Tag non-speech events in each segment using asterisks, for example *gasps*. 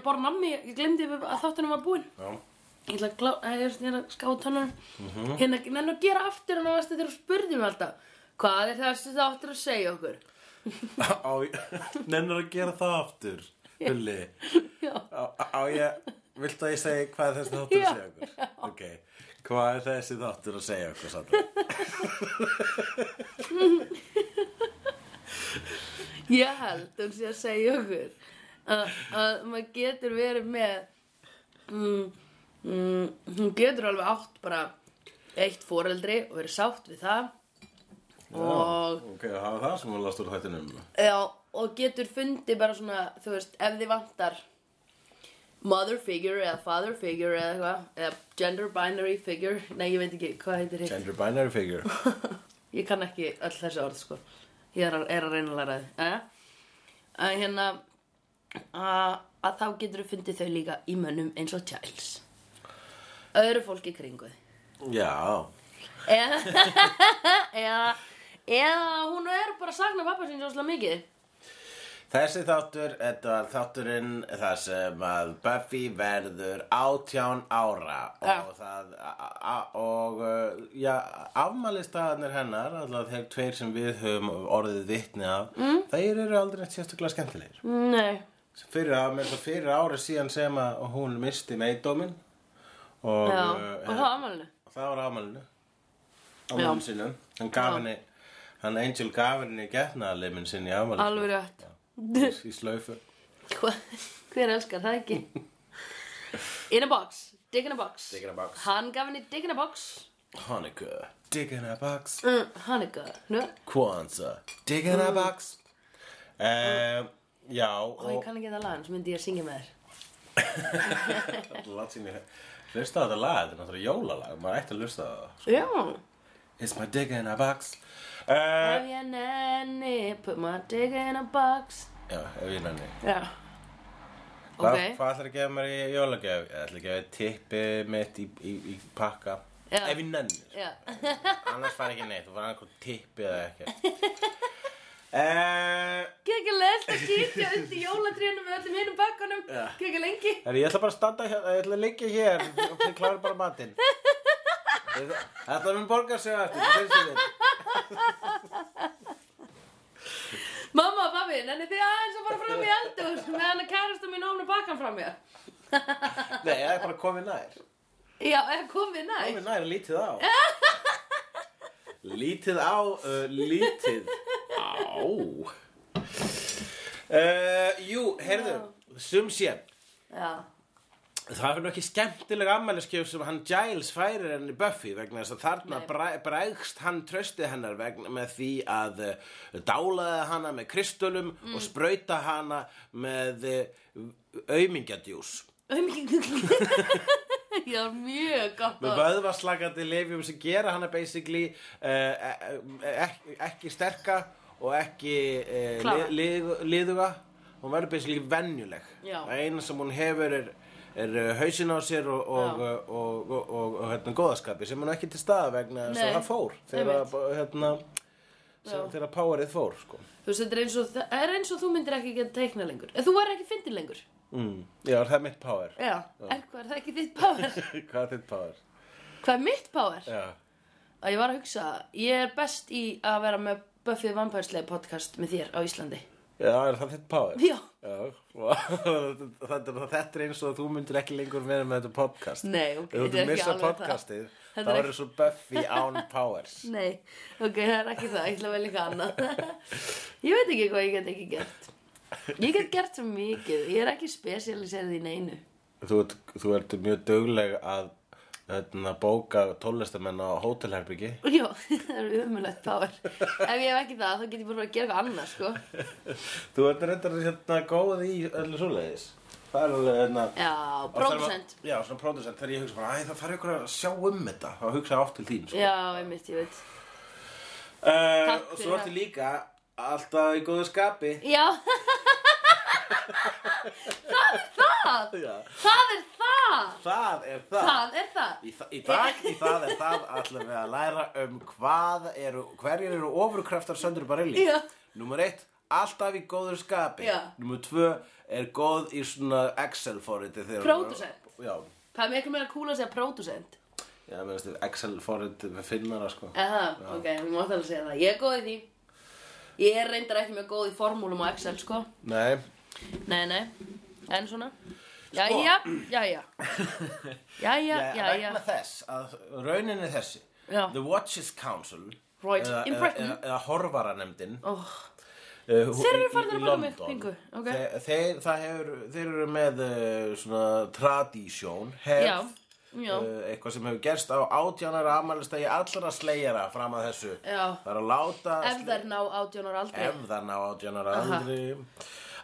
Er er bara nammi, ég glemdi að þáttunum var búinn Já. Ég ætla að, glá, að ég er að ská tannunum Hérna, nennir að gera aftur en það varstu þegar þú spurði mig alltaf Hvað er þessi þáttur að segja okkur? *laughs* Á, nennir að gera það aftur, Hulli. *laughs* Já, Á, á ég, viltu að ég segi hvað er þessi þáttur Já, að segja okkur? Ok, hvað er þessi þáttur að segja okkur, Sandra? *laughs* ég held hún sé að segja okkur að, að maður getur verið með mm, mm, Hún getur alveg átt bara eitt foreldri og verið sátt við það Og Ok, hafa það sem var last úr þættinum. Já, og getur fundið bara svona, þú veist, ef þið vantar mother figure eða father figure eða eitthvað, eða gender binary figure, nei ég veit ekki, hvað heitir hitt? Gender binary figure. *laughs* Ég kann ekki öll þessi orð, sko. Ég er að, er að reyna að læra þið. Eh? Að hérna, að, að þá getur þú fundið þau líka í mönnum eins og Giles. Öðru fólki kringu þið. Já. Eða, *laughs* eða, eða hún er bara að sakna pappa sín svo mikið. Þessi þáttur, þetta var þátturinn þar sem að Buffy verður átján ára Já. og það, og uh, já, afmælistagarnir hennar, alltaf þeir tveir sem við höfum orðið vitni af, mm. þeir eru aldrei sérstaklega skemmtilegir. Nei. Fyrir, fyrir ári síðan sem að hún misti meidómin og Já, uh, og það aðmælinu. það var afmælinu, afmælinu sínum, hann gaf Já. henni, hann Angel gaf henni getnaðarleimin sinni í afmælinu. Alveg rétt. í, í Hva, hver elskar það ekki? *laughs* In a box, dig in a box. Dig in a box. Hann gaf henni dig in a box. Hanukkah Dig in a box Mm, hann er. Nú, Kwanzaa Dig in a box um, Já og ég og kann ekki það lag, svo myndi ég að syngja með þér. Ég Hlusta þetta lag, þetta er náttúrulega jólalag Maður ætti að hlusta það Já. It's my dig in a box Ef uh, ég nenni, put my dig in a box. Já, ef ég nenni Já. Hvað Ok. hva ætlar að gefa mér í jólagjöf? Ég ætla að gefa tippi mitt í, í, í pakka Já. Ef ég nenni Já. Annars fær ekki neitt, þú fær einhver tippi eða ekki *laughs* uh, Gekki leilt að kíkja undir jólatríunum með öllum hinum bakkanum. Já. Gekki lengi. Ég ætla bara að standa hér, ég ætla að liggja hér og þið klárir bara matinn. Þetta mun borga sig eftir, það finnst þið. Mamma og pabbi, nenni þið aðeins að fara fram í eldhús með hann að kærasta mín ofna bakkan fram mér. Nei, ég er bara komið nær. Já, er komið næ. Komið nær, lítið á. *laughs* lítið á, uh, lítið. Uh, jú, heyrðu, sum sé. Já. Það er nú ekki skemmtileg ammæliskjöf sem hann Giles færir henni Buffy vegna þess að þarna Nei. bræðst hann tröstið hennar vegna með því að uh, dálaði hana með kristölum Mm. og sprauta hana með uh, aumingjadjús. Já, mjög gott Með orð. vöðvaslagandi lifjum sem gera hana basically uh, ekki, ekki sterka og ekki uh, Klára. li, li, liðuga. Hún verður venjuleg. Já. Það eina sem hún hefur er, er uh, hausinn á sér og, og, Já. og, og, og, hérna, góðaskapi sem hún ekki til staða vegna að það fór þegar, hérna, sem, Já. þegar powerið fór sko. Þú veist, þetta er eins og, það er eins og þú myndir ekki geta teikna lengur. En þú er ekki fyndin lengur. mm. Já, það er mitt power Já. En hvað er það ekki þitt power? *laughs* Hvað er þitt power? hvað er mitt power? Já, Að ég var að hugsa, ég er best í að vera með Buffy Vampire Slayer podcast með þér á Íslandi. Já er það þitt power? Já. Já, *laughs* þetta, er, þetta er eins og þú myndir ekki lengur vera með þetta podcast Nei, ok, Ef þú þetta er ekki missa alveg það. podcastið Þetta þá er er svo Buffy án powers *laughs* Nei, ok, það er ekki það, ég ætla vel eitthvað annað. *laughs* ég veit ekki hvað ég get ekki gert. Ég get gert svo mikið, ég er ekki spesialiserið í neinu. Þú, ert, þú ert mjög dugleg að hérna, bóka tólestamenn á hótelherbyggi Já, *laughs* það er umulegt power. Ef ég hef ekki það, þá get ég bara að gera eitthvað annað, sko. *laughs* Þú ert reyndar hérna góð í öllu svoleiðis Það er alveg hérna Já, pródusent. Já, svona pródusent Þegar ég hugsa bara, það þarf ykkur að sjá um þetta Þá hugsa ég oft til þín sko. Já, einmitt, ég veit. uh, Og svo það. ertu líka alltaf í góðu skapi Já, *laughs* það er það. Er það. það er það. Það er það Í, þa í dag, í það er það ætlum við að læra um hvað eru, hverjir eru ofurkraftar Söndur Barilli. Já. Númer eitt, alltaf í góður skapi. Já. Númer tvö, er góð í svona Excel-forriti. þegar- Producent. Já, Það er miklu meira cool að segja producent já, finnst þetta Excel-forriti með finnara, sko. Eða, ok, við mátt alveg segja það Ég er góð í því Ég er reyndar ekki með góð í formúlum á Excel, sko Nei, Nei, nei, en svona Jæja, jæja *laughs* Jæja, Já, jæja vegna þess að raunin er þessi Já. The Watches Council Right, eða, in Britain. eða, eða horfaranemdin oh, uh, Þeir eru í að mig London. pingu, ok. þeir, þeir, hefur, þeir eru með uh, svona tradisjón hefð. Uh, eitthvað sem hefur gerst á átjánara amalistegi allra slegjara fram að þessu Já. það er að láta Ef þær ná átjónar aldrei ef það ná átjánara Aha.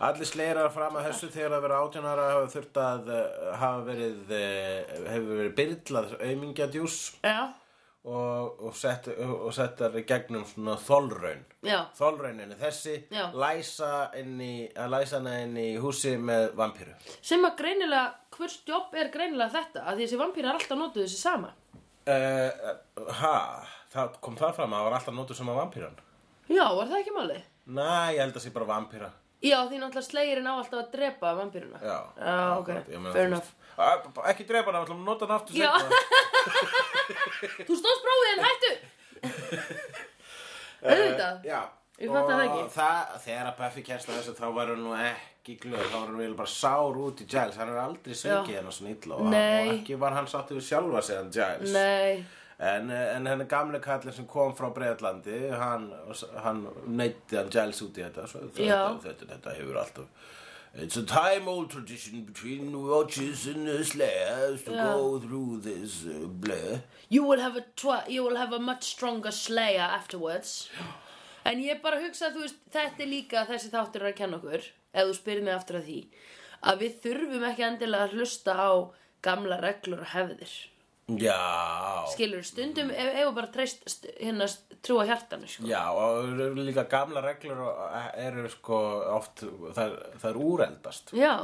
Allir slegjarar fram að þessu þegar að vera átjánara hafa þurft að uh, hafa verið uh, hefur verið byrlað aumingjadjús Já, og, og, sett, og settar í gegnum svona þolraun. Já, þolraunin er þessi læsa, í, að læsa hana inn í húsi með vampíru. Sem að greinilega Hvers jobb er greinilega þetta? Að þessi vampýra er alltaf notuð þessi sama. Uh, ha, það kom það fram að það var alltaf nótur sem að vampíran? Já, var það ekki máli? næ, ég held að sé bara vampíra Já, því náttúrulega slegirinn á alltaf að drepa vampýruna já, Já, ok, meina, fair enough. að- ekki drepa hana, við ætlum að nota hana aftur seinna. Þú stóðst prófið en hættu. *laughs* Auðvitað. Já Ég fatt það Og ekki. það, þegar að Buffy kemst að þessu þá var hún nú ekki glöð þá var hún vel bara sár út í Giles. Hann er aldrei svikið hennar svona illa og, og ekki var hann sáttið við sjálfa sig hann Giles. Nei, en, eh, en henni gamle kallin sem kom frá Breitlandi hann, hann neytti hann Giles út í þetta. Svo, þetta, þetta, þetta hefur alltaf It's a time old tradition between watches and slayers to Já. go through this uh, bleh. You will have a you will have a much stronger slayer afterwards. En ég bara hugsa að þú veist Þetta er líka þessi þáttur að kenna okkur Ef þú spyrir mig aftur að því Að við þurfum ekki endilega að hlusta á Gamla reglur og hefðir Já Skilur, stundum ef, ef bara treyst st- hérna st- trúa hjartanu sko. Já, og líka gamla reglur og eru sko oft, það, það er úreldast Já,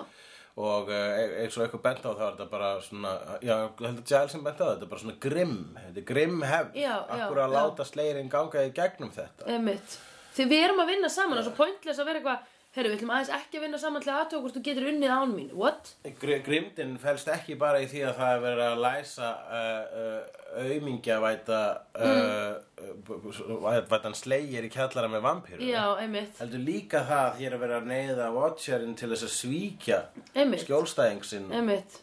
og eh, eins og eitthvað bent á þá er þetta bara svona, já, ég held að Giles sem bent á þetta, þetta er bara svona grimm, þetta er grimm hefð, Já, já, akkur að já. láta slegirinn ganga í gegnum þetta. Einmitt. Því við erum að vinna saman og svo pointless að vera eitthvað Herru, við ætlum aðeins ekki að vinna saman til aðtöku hvort þú getur unnið án mín. What? Gr Grimdin felst ekki bara í því að það er verið að læsa uh, uh, aumingjavæta uh, uh, vætan slegir í kjallara með vampíru. Já, einmitt. Heldur líka það að hér er verið að neyða Watcherinn til þess að svíkja Einmitt. skjólstæðing sinn Einmitt.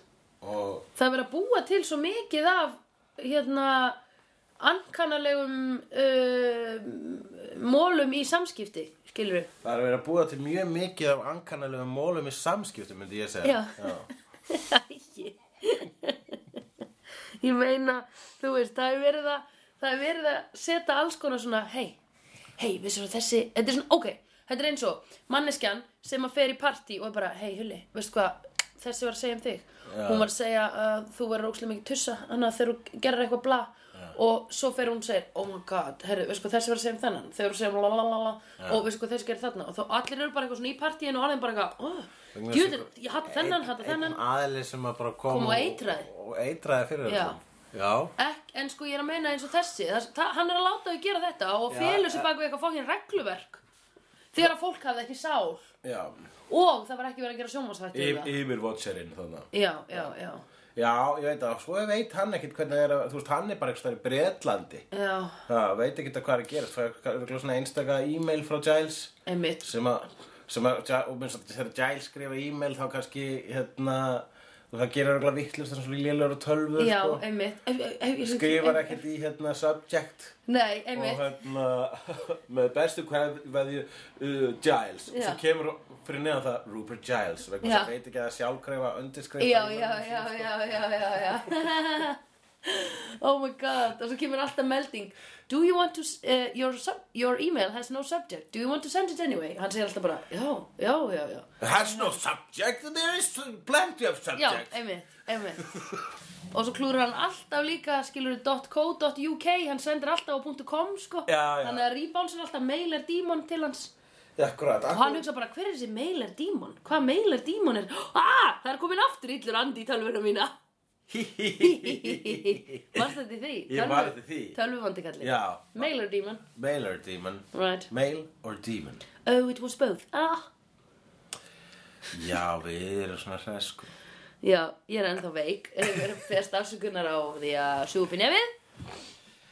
og Það er verið að búa til svo mikið af hérna ankanalegum uh, mólum í samskipti, skilur við. það er verið að búa til mjög mikið af ankannalegum mólum í samskiptum, myndi ég segja. Já. Æi. *laughs* Ég meina, þú veist, það er verið að, það er verið að setja alls konar svona, hei, hei, vissir þú þessi, þetta er svona, ok, þetta er eins og manneskjan sem að fer í partí og er bara, hei, Hulli, veistu hvað, þessi var að segja um þig. Hún var að segja að þú verður ókslega mikið tussa, þannig að þegar þú gerir eitthvað bla og svo fer hún og segir, oh my god, herru, veistu hvað þessi var að segja um þennan, þegar hún segir lalalala og veistu hvað þessi gerir þarna og þá allir eru bara eitthvað svona í partíinu og allir bara eitthvað, oh, að- ég hatt þennan, hatt þennan aðli sem að bara kom, Kom og eitraði. Og eitraði fyrir Já. þetta. Já. Ek, En sko ég er að meina eins og þessi það, það, Hann er að láta þau gera þetta og félur sér eh. bak við eitthvað fókin regluverk Þegar að fólk hafði ekki sál Já. Og það var ekki verið að gera um það yfir Watcherinn þannig. Já, ég veit að, svo veit hann ekkit hvernig það er að, þú veist, hann er bara eitthvað í Bretlandi. Já, Já, veit að hvað er að gerast. Það er eitthvað svona einstaka e-mail frá Giles einmitt sem að, sem að, og minnst að þegar Giles skrifa e-mail þá kannski, hérna, og það gerir eitthvað vittlust þessum svona lélur og tölvur, Já, sko. einmitt. Ef- ef- ef- Skrifar ekkit í, hérna, subject. Nei, og einmitt. hérna *laughs* með bestu hverju uh, Giles. Og svo kemur fyrir neðan það Rupert Giles vegna að veit ekki að sjálfkreifa undirskreifa Já, já, já, já, já, já, já Oh my god. Og svo kemur alltaf melding. Do you want to, uh, your, sub, your email has no subject? Do you want to send it anyway? Hann segir alltaf bara, já, já, já, já It has no subject. There is plenty of Já, subject einmitt, einmitt. *laughs* Og svo klúður hann alltaf líka skilur .co.uk, hann sendir alltaf á .com sko. Já, já. Þannig að reboundsir alltaf mail er dímon til hans. Akkurat, Og hann hugsa bara, hver er þessi mail er dímon? Hvað mail er dímon er? *gasps* Ah, það er komin aftur illur andi í tölvuna mína Varst þetta því? Ég var þetta því. Tölvuvandi kallið Já. Mailer demon? Mail or demon. Right. Mail or demon. Oh, it was both. Ah. Já, við erum svona hress sko Já, ég er ennþá veik. Ég er fyrst afsökunar á því að sjúpa í nefið.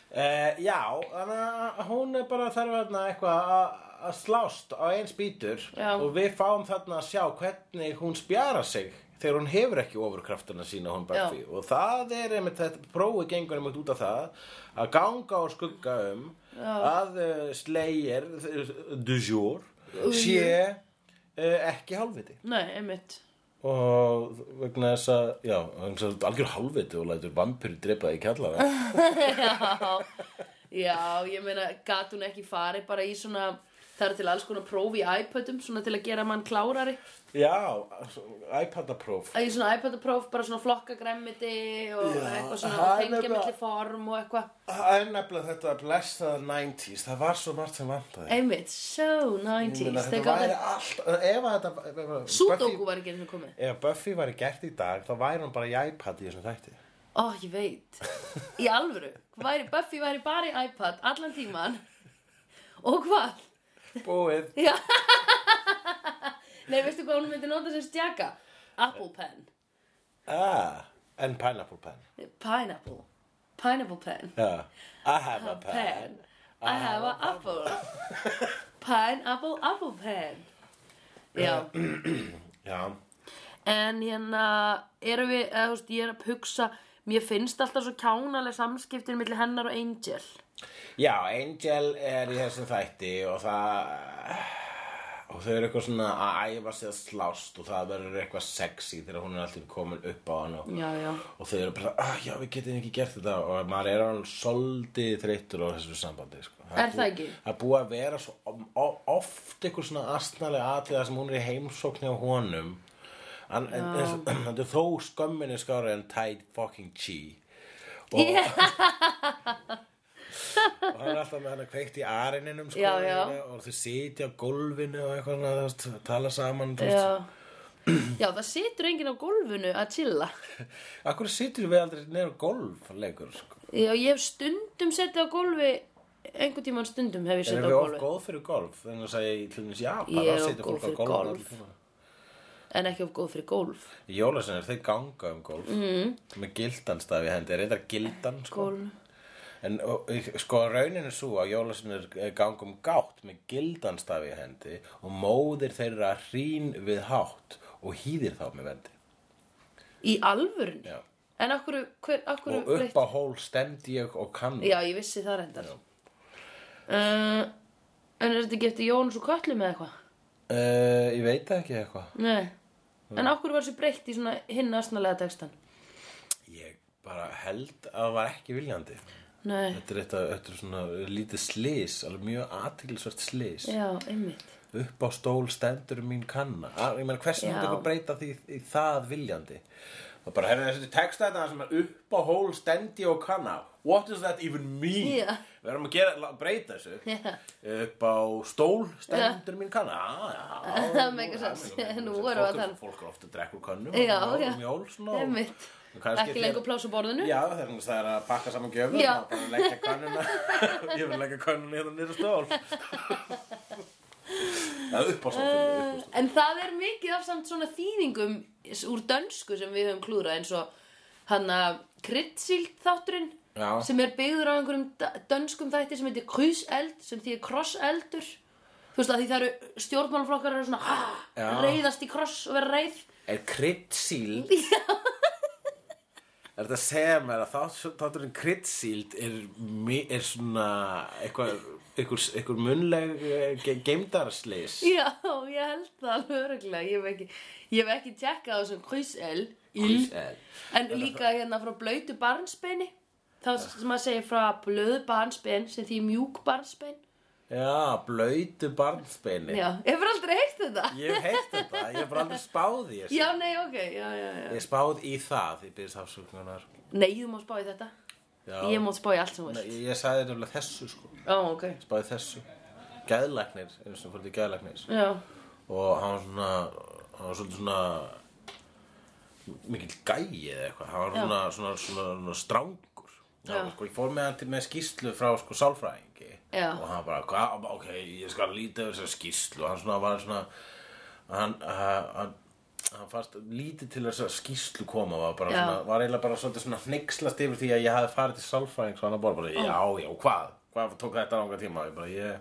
Uh, já, þannig að hún er bara þarf þarna eitthvað að- að slást á eins bítur Já. og við fáum þarna að sjá hvernig hún spjara sig þegar hún hefur ekki ofurkraftuna sína hún Buffy. Já. og það er einmitt þetta prófið gengur einmitt út af það að ganga og skugga um Já. að uh, Slayer uh, du jour sé uh, ekki hálfviti. Nei, einmitt. Og vegna þess að já, algjör hálfviti og lætur vampyrir drepa í kjallara. *laughs* Já, já, ég meina gat hún ekki farið bara í svona það eru til alls konar próf í iPodum svona til að gera mann klárari Já, iPad-apróf að í svona iPod-próf bara svona flokka græmmiti og Já, eitthvað svona það er tengja nefnilega- milli form og eitthvað. Það er nefnilega þetta blessaða 90s Það var svo margt sem vantaði. Einmitt, so Ég 90s meina, Þeir Þetta væri gátu- allt Ef að þetta Sudoku var ekki eins og komið. Ef Buffy væri gert í dag þá væri hún bara í iPad í þessum þætti. Ó, ég veit. Í alvöru, væri, Buffy væri bara í iPad allan tíman Og hvað? Búið. Já Nei, veistu hvað hún myndi nota sem stjaka? Apple pen. Ah, En pineapple pen. Pineapple. Pineapple pen. Já I have a pen, Pen. I have a apple. *laughs* *laughs* Pineapple apple pen. Já. *clears throat* Já. En hérna erum við, eða þú veist, ég er að hugsa Mér finnst alltaf svo kjánaleg samskiptin milli hennar og Angel. Já, Angel er í þessum þætti og það og þau eru eitthvað svona að æfa sig að slást og það verður eitthvað sexy þegar hún er alltaf komin upp á hann og, Já, já. Og þau eru bara, ah, já, við getum ekki gert þetta. Og maður er alveg soldið þreyttur á þessu sambandi sko. Er það ekki? Það er búið að vera svo oft eitthvað svona astnalega atriða sem hún er í heimsókn hjá honum. En, *clears throat* þetta er þó skömminni skára en tight fucking chi. Og, *laughs* *laughs* og hann er alltaf með hann að kveikt í arininum sko, Já, já. og þau sitja á gólfinu og eitthvað svona, þú veist, tala saman. Já Já, það situr enginn á gólfinu að chilla *laughs* Akkur situr við aldrei neður golf leikur sko. Já, ég hef stundum setið á gólfi einhvern tímann stundum hef ég Erum setið á við of gólfi góð fyrir golf? Þannig að segja í dæmis Japan Ég er þá of situr góð fólk á fyrir allan tímann. en ekki of góð fyrir gólf jólasinnar, þeir ganga um golf mm. með gildanstaf í hendi, er þetta gildan sko? Gólf en sko raunin er svo að jólasinnar ganga um gátt með gildanstaf í hendi og móðir þeirra hrín við hátt og hýðir þá með vendi Í alvörunni? Já. En akkur, hver, akkur og upp á hól stend ég og kann Já, ég vissi það reyndar uh, En er þetta eftir Jóns og Köllu með eitthvað? uh, Ég veit ekki eitthvað Nei En akkur var þessi breytt í svona hinn asnalega textan? Ég bara held að það var ekki viljandi Nei, Þetta er, þetta, þetta er svona lítið slís, alveg mjög athyglisvert slís. já, einmitt Upp á stól stendur mín kanna. Að, ég meina, hversu myndi ykkur breyta því í það viljandi? Það bara, hefur þessi texta þetta sem er upp á hól stendi og kanna. What does that even mean? Já. Við erum að gera, breyta þessu. Já. Upp á stól stendur mín kanna. Já, já. *laughs* Það meikar sens. Nú erum við að tala. Fólk er ofta að drekka úr könnum. Já, og já. Um svona. og- Einmitt og Ekki lengur pláss á borðinu? Já, það er það er að pakka saman gjöfum Já. og bara leggja könnuna. *laughs* Ég vil leggja könnuna hérna á stól. *laughs* Það er upp á stól En það er mikið af samt svona þýðingum úr dönsku sem við höfum klúrað eins og hann að kryddsíld þátturinn Já. sem er byggður á einhverjum dönskum þætti sem heitir kryseld sem því er krosseldur. Þú veist að því það eru stjórnmálaflokkar eru svona ah, Já. reyðast í kross og vera reyð Er kryddsíld *laughs* Er þetta segja mér að þá- þátturinn kryddsíld er, er svona eitthvað einhver, einhver munleg eh, ge geimdarslis Já, ég held það alveg öruglega Ég hef ekki, hef ekki tjekkað á þessum Kryddsel. En líka hérna frá blöytu barnsbeini. Þá sem að segja frá blöðu barnsbein sem því mjúk barnsbein Já, blöytu barnsbeini. Já, hefur aldrei heyrt þetta? Ég hef heyrt þetta, ég hef bara aldrei spáð í þessu. Já, nei, ok, já, já, já. Ég spáð í það, ég byrðist afsökunar Nei, þú má spá í þetta. Já. Ég má spá í allt sem þú Nei, veist ég sagði nefnilega þessu sko. Ó, ok, spáði þessu. Gæðlæknir, einu sem fór til gæðlæknis já, og hann var svona hann var svolítið svona mikill gæi eða eitthvað. Hann var svona, svona, svona, svona strángur Já. Sko, ég fór með hann til með skýslu frá sko sálfræðingi Já. og hann bara, "Hva- ok, ég skal lítið yfir þessar skýslu og hann svona var svona hann, hann hann fannst lítið til þess að skýslu koma var, bara Já. svona, var eiginlega bara svolítið svona hneykslast yfir því að ég hafði farið til sálfræðing svo hann bara, bara já, já, hvað? Hvað tók þetta langa tíma? Ég bara, ég,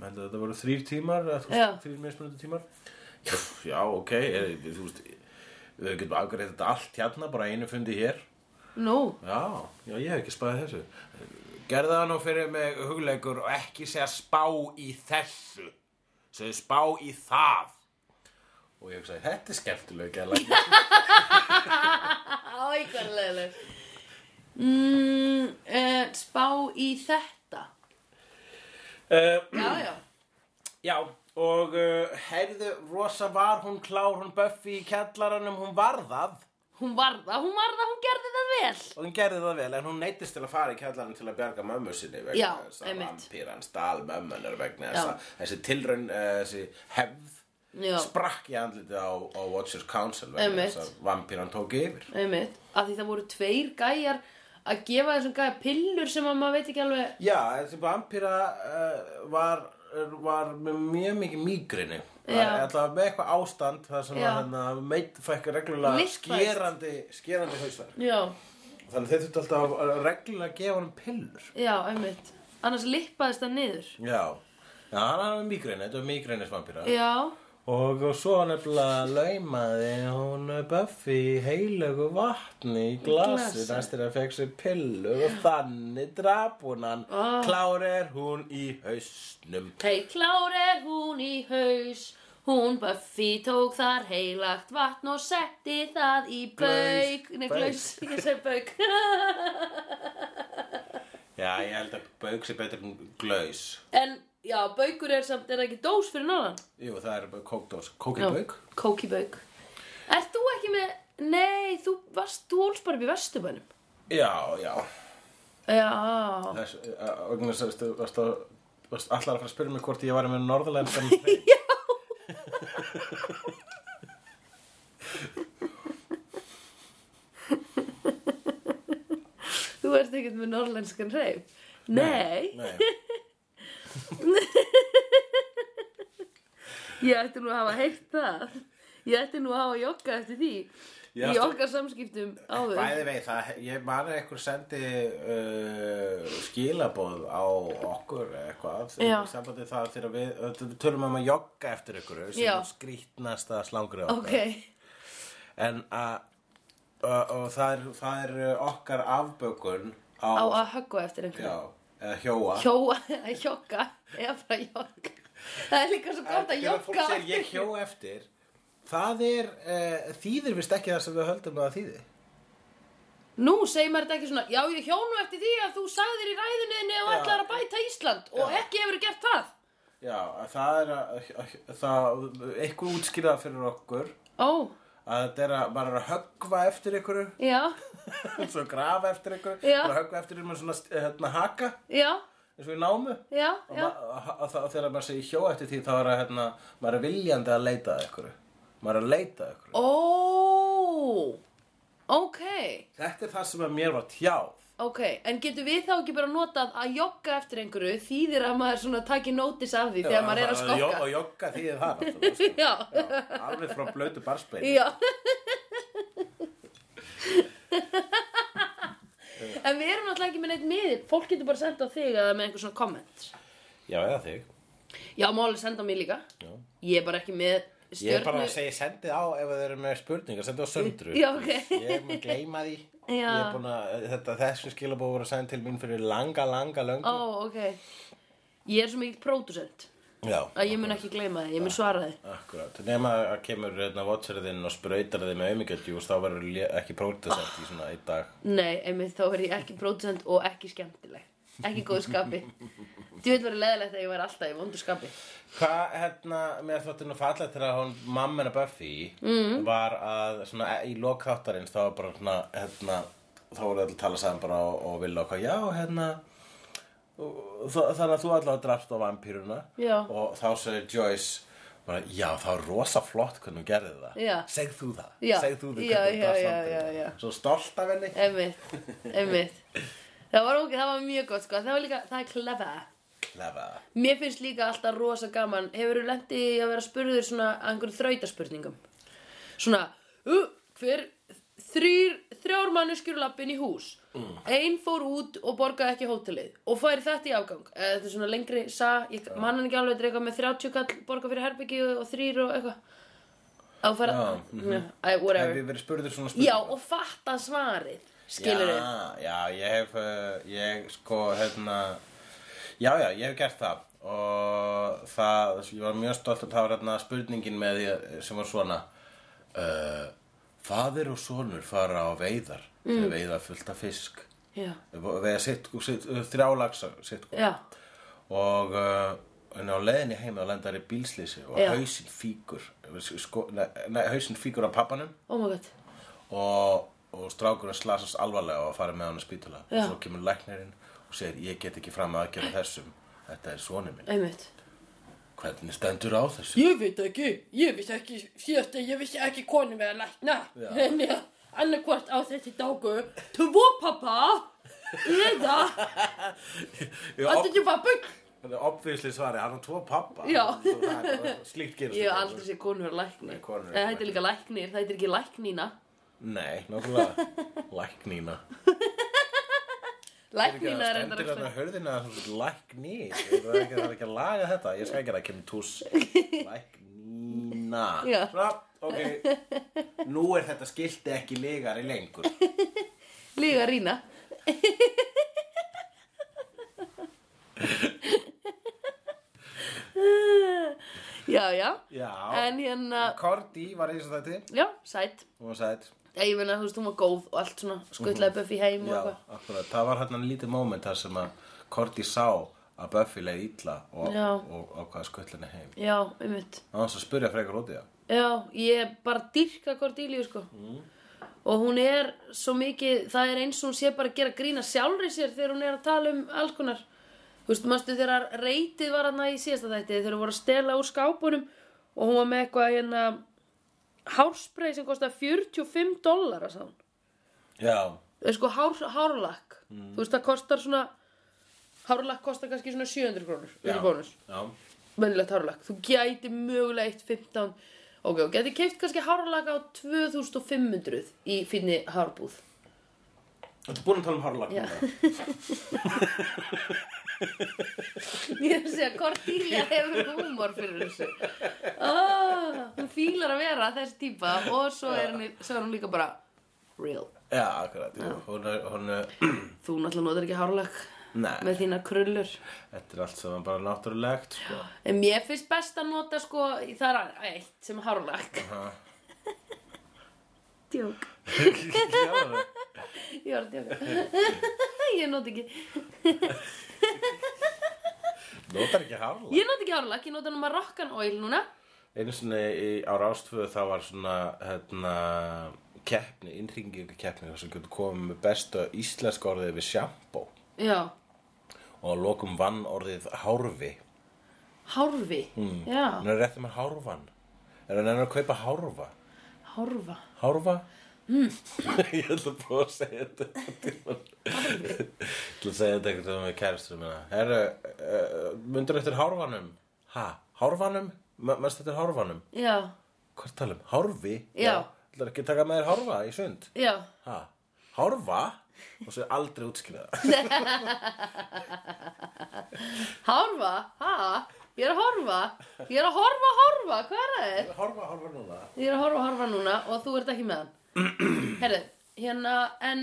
menn þetta voru þrýr tímar þrýr mismunandi tímar. Já, já, ok er, þú veist, við getum afgreið þetta allt hérna, bara einu fundi hér. Nú, já, já, ég hef ekki spæðið þessu gerða það nú fyrir mig hugleikur og ekki segja spá í þessu. Segja spá í það. Og ég hugsaði, þetta er skemmtileg gæla *laughs* leiðileg mm, uh, Spá í þetta? Uh, Já, já. Já, og uh, heyrðu, rosa var hún klár, hún Buffy í kjallaranum, hún var það Hún var það, hún var það, hún gerði það vel. Og hún gerði það vel, en hún neytist til að fara í kjallaranum til að bjarga mömmu sinni vegna þess að vampíran stál mömmunar vegna þess að þessi tilraun, uh, þessi hefð Já. sprakk í andlitið á, á Watchers Council vegna þess að vampíran tók yfir. Einmitt, af því það voru tveir gæjar að gefa þessum gæja pillur sem að maður veit ekki alveg Já, þessi vampíra uh, var, var með mjög mikið mígrinni Já. Alltaf með eitthvað ástand þar sem að hérna, meit fækka reglulega skerandi, skerandi hausverk. Já, Þannig að þeir þurftu alltaf að reglulega gefa hann pillur. Já, einmitt. Annars lippaðist það niður. Já, já hann hafði mígrinni, þetta var mígrinnis vampíra Já, Og svo nefnilega laumaði hún Buffy heilögu vatni í glasi næstir að fekk sér pillu og þannig drap hún hann. Ah. Klár er hún í hausnum. hei klár er hún í haus Hún Buffy tók þar heilagt vatn og setti það í bauk Glaus. Nei, glaus, ég segi bauk Já, ég held að bauk sé betur en glaus. En, já, baukur er samt, er það ekki dós fyrir norðan? Jú, það er kókdós. Kóki Já, bauk? Kókibauk Ert þú ekki með, nei, þú varst, þú ólst bara upp í Vesturbænum Já, já. Já, Þess, uh, vegna þess að þú varst að varst allar að fara að spyrja mig hvort ég var með norðurlenskan *laughs* *laughs* þú ert ekkert með norrlenskan hreif Nei, Nei. Ég ætti nú að hafa heyrt það. Ég ætti nú að hafa jogga eftir því Já, Í okkar samskiptum áður. Bæði vei, það, ég man að einhver sendi uh, skilaboð á okkur eitthvað Já. sambandi það þegar við, við tölum um að jogga eftir ykkur sem Já. skrýtnasta slangur okkar. Ok, en að og, það er, það er okkar afbökun á, á að höggva eftir einhverju. Já, eða hjóa. Hjóa, *laughs* jogga Eða bara jogga Það er líka svo gott að Þegar fólk jogga segir ég hjó eftir það er, uh, þýðir vist ekki það sem við höldum að þýði. Nú segir maður þetta ekki svona Já, ég hjónu eftir því að þú sagðir í ræðunniðinni og ætlar að bæta Ísland og ekki hefur gert það. Já, að það er að, eitthvað útskýrða fyrir okkur. Ó, að þetta er að er að höggva eftir ykkur. Já, *laughs* svo grafa eftir Já. bara höggva eftir ykkur með svona hérna, haka. Já, eins og í námu. Já, og, já. að, að, að þegar maður segir hjó eftir því þá er að hérna, maður er viljandi að leita að ykkur maður er að leita að ykkur Ó, ok, þetta er það sem að mér var tjáð. Ok En getur við þá ekki bara notað að jogga eftir einhverju Þýðir að maður svona taki nótis af því þegar maður er að skokka? jogga því það sko. *laughs* Já, Já, alveg frá blötu barspeil já En við erum náttúrulega ekki með neitt miðil Fólk getur bara senda á þig eða með einhver svona komment já, eða þig Já, má alveg senda á mig líka Já. Ég er bara ekki með Ég er stjörnu bara að segja, sendið á ef þeir eru með spurningar, sendið á söndru. Já, ok. Ég mun gleyma því. Ég er búin að, þetta, þessu skilabóð voru send til mín fyrir langa, langa, löngu. Ó, ok Ég er svo mikið pródusent Já. að ég mun ekki gleyma þið, ég mun svara þið Akkurat. Nefna að kemur hérna votserðinn og sprautar þið með auðmyggjadjús, þá verður ekki pródusent í svona í dag. Nei, einmitt þá er ég ekki pródusent og ekki skemmtileg Ekki góð skapi Þú veit verið leðilegt að ég væri alltaf í vondu skapi Hvað, hérna, mér þótti nú fallegt þegar hún mamma hennar Buffy mm. var að, svona, í lokþáttarins þá var bara svona, hérna, þá voru allir að tala saman bara og, og vilja okkar, já, hérna, þannig að þú allavega drafst á vampýruna og þá segir Joyce, bara, já, það var rosa flott hvernig hún gerði það Já. segð þú það, Já. segð þú það hvernig já, þetta. já. svo stolt af henni Einmitt, einmitt Það var, það var mjög gott sko Það líka, það er clever Clever. Mér finnst líka alltaf rosa gaman Hefur þú lendið að vera spurður svona að einhverjum þrautaspurningum Svona uh, Hver þrjár manneskjur lappin í hús mm. Ein fór út og borgaði ekki hótelið Og fær þetta í afgang. Eða Þetta er svona lengri sa Ég man hann ekki alveg Þetta er eitthvað með 30 kall borga fyrir herbyggi og, þrýr og eitthvað. Að fara Já, Æ, Hef whatever ég verið spurður svona spurningar? Já, og fatta svarið Skilur já, já, ég hef uh, ég sko, hérna já, já, ég hef gert það. Og það, ég var mjög stolt að það var hérna spurningin með því að- sem var svona uh, faðir og sonur fara á veiðar mm. þau veiða fullt af fisk. Já, Þau veiða sitt, sitt, þrjá lagsa sitt já, og uh, en á leiðinni heim þá lendar í bílslýsi og Já. hausinn fíkur sko, hausinn fíkur á pappanum. Oh my god. Og, og strákurinn slasast alvarlega og farið með hann að spítula Já. svo kemur læknirinn og segir ég get ekki fram að aðgjöra þessum. Þetta er sonur minn. Einmitt. Hvernig stendur á þessu? Ég veit ekki, ég vissi ekki síðast ég vissi ekki konu með að lækna. Ég, annarkvort á þessi dagu Tvo pappa Eða *laughs* Ég Þetta ekki pappa Það er obvísli svari, hann har tvo pappa Já. Það Slíkt gerist Ég hef aldrei sé konu vera læknir. Nei, konur eru Það heitir líka læknir, það heitir ekki læknína Nei, náttúrulega Læknína Læknína er enda Stendur hann að hörðina lækni Það er ekki, það að laga þetta. Ég skal ekki að það kemur tús *laughs* Læknína Já. Svona, ok. Nú er þetta skilti ekki legari lengur. *laughs* Líga rína Já, já. Já. En hérna, Korti var eins og þetta já, sætt Hún var sætt Ég meina, þú veist, hún var góð og allt svona Skuttlaði Buffy heim og Já, eitthvað. akkurat. Það var hérna lítið moment þar sem að Korti sá að Buffy leið illa og, Já. og ákvaða skullinni heim. Já, einmitt. Það var svo að spyrja frekar út í það Já, ég bara dyrka Cordelia sko. Og hún er svo mikið Það er eins og hún sé bara að gera grína sjálfri sér Þegar hún er að tala um alls konar. Þú veist, manstu þegar reytið var hann í síðasta þætti Þegar hún voru að stela úr skápunum Og hún var með eitthvað hérna Hárspray sem kostar 45 dólar að sá hún. Já, Það er sko hár, hárlakk. Þú veist, það kostar svona Hárlakk kostar kannski svona 700 krónur já, já. Venjulegt hárlakk. Þú gæti mögulega eitt 15 Ok, og gæti keift kannski hárlakk á 2500 Í finni hárbúð Þú ert búin að tala um hárlag Já. *laughs* Ég er að segja Cordelia hefur húmor fyrir þessu? Ah, Hún fílar að vera þessi típa Og svo er, henni, svo er hún líka bara Real. Já, akkurat, jú. hún er, hún er *clears throat* Þú náttúrulega notar ekki hárlakk Nei, Með þína krullur. Þetta er allt saman bara náttúrulegt sko. En mér finnst best að nota sko Það er eitt sem er hárlakk Aha. Djók. Já, *laughs* Ég var að djóka. *laughs* Ég nota ekki. Notar ekki hárlag Ég nota ekki hárlakk, ég nota nú Moroccan oil núna. Einu sinni í, á rástvöðu það var svona hérna, keppni, innringingu keppni þar sem getur komið með besta íslenska orðið við sjampó Já, og að lokum vann orðið hárfi hárfi Já, Hún er rétt með hárfan Er hann enn að kaupa hárfa? hárfa Hárfa? Mm. *laughs* ég ætla að búið að segja þetta tímann. Ég ætla að segja þetta veginn með kæristur minna Herru, uh, mundur eftir hárfanum? Ha? Hárfanum? Mest eftir hárfanum? Já, Hvað talum? Hárfi? Já. Það er ekki að taka með þér hárfa í sund? já Ha? Hárfa? Og svo aldrei útskýra það. *laughs* Hárfa, ha? Ég er að horfa Ég er að horfa, horfa, hvað er það? Hárfa, hárfa núna. Ég er að horfa, horfa núna og þú ert ekki með hann *clears throat* Herðu, hérna en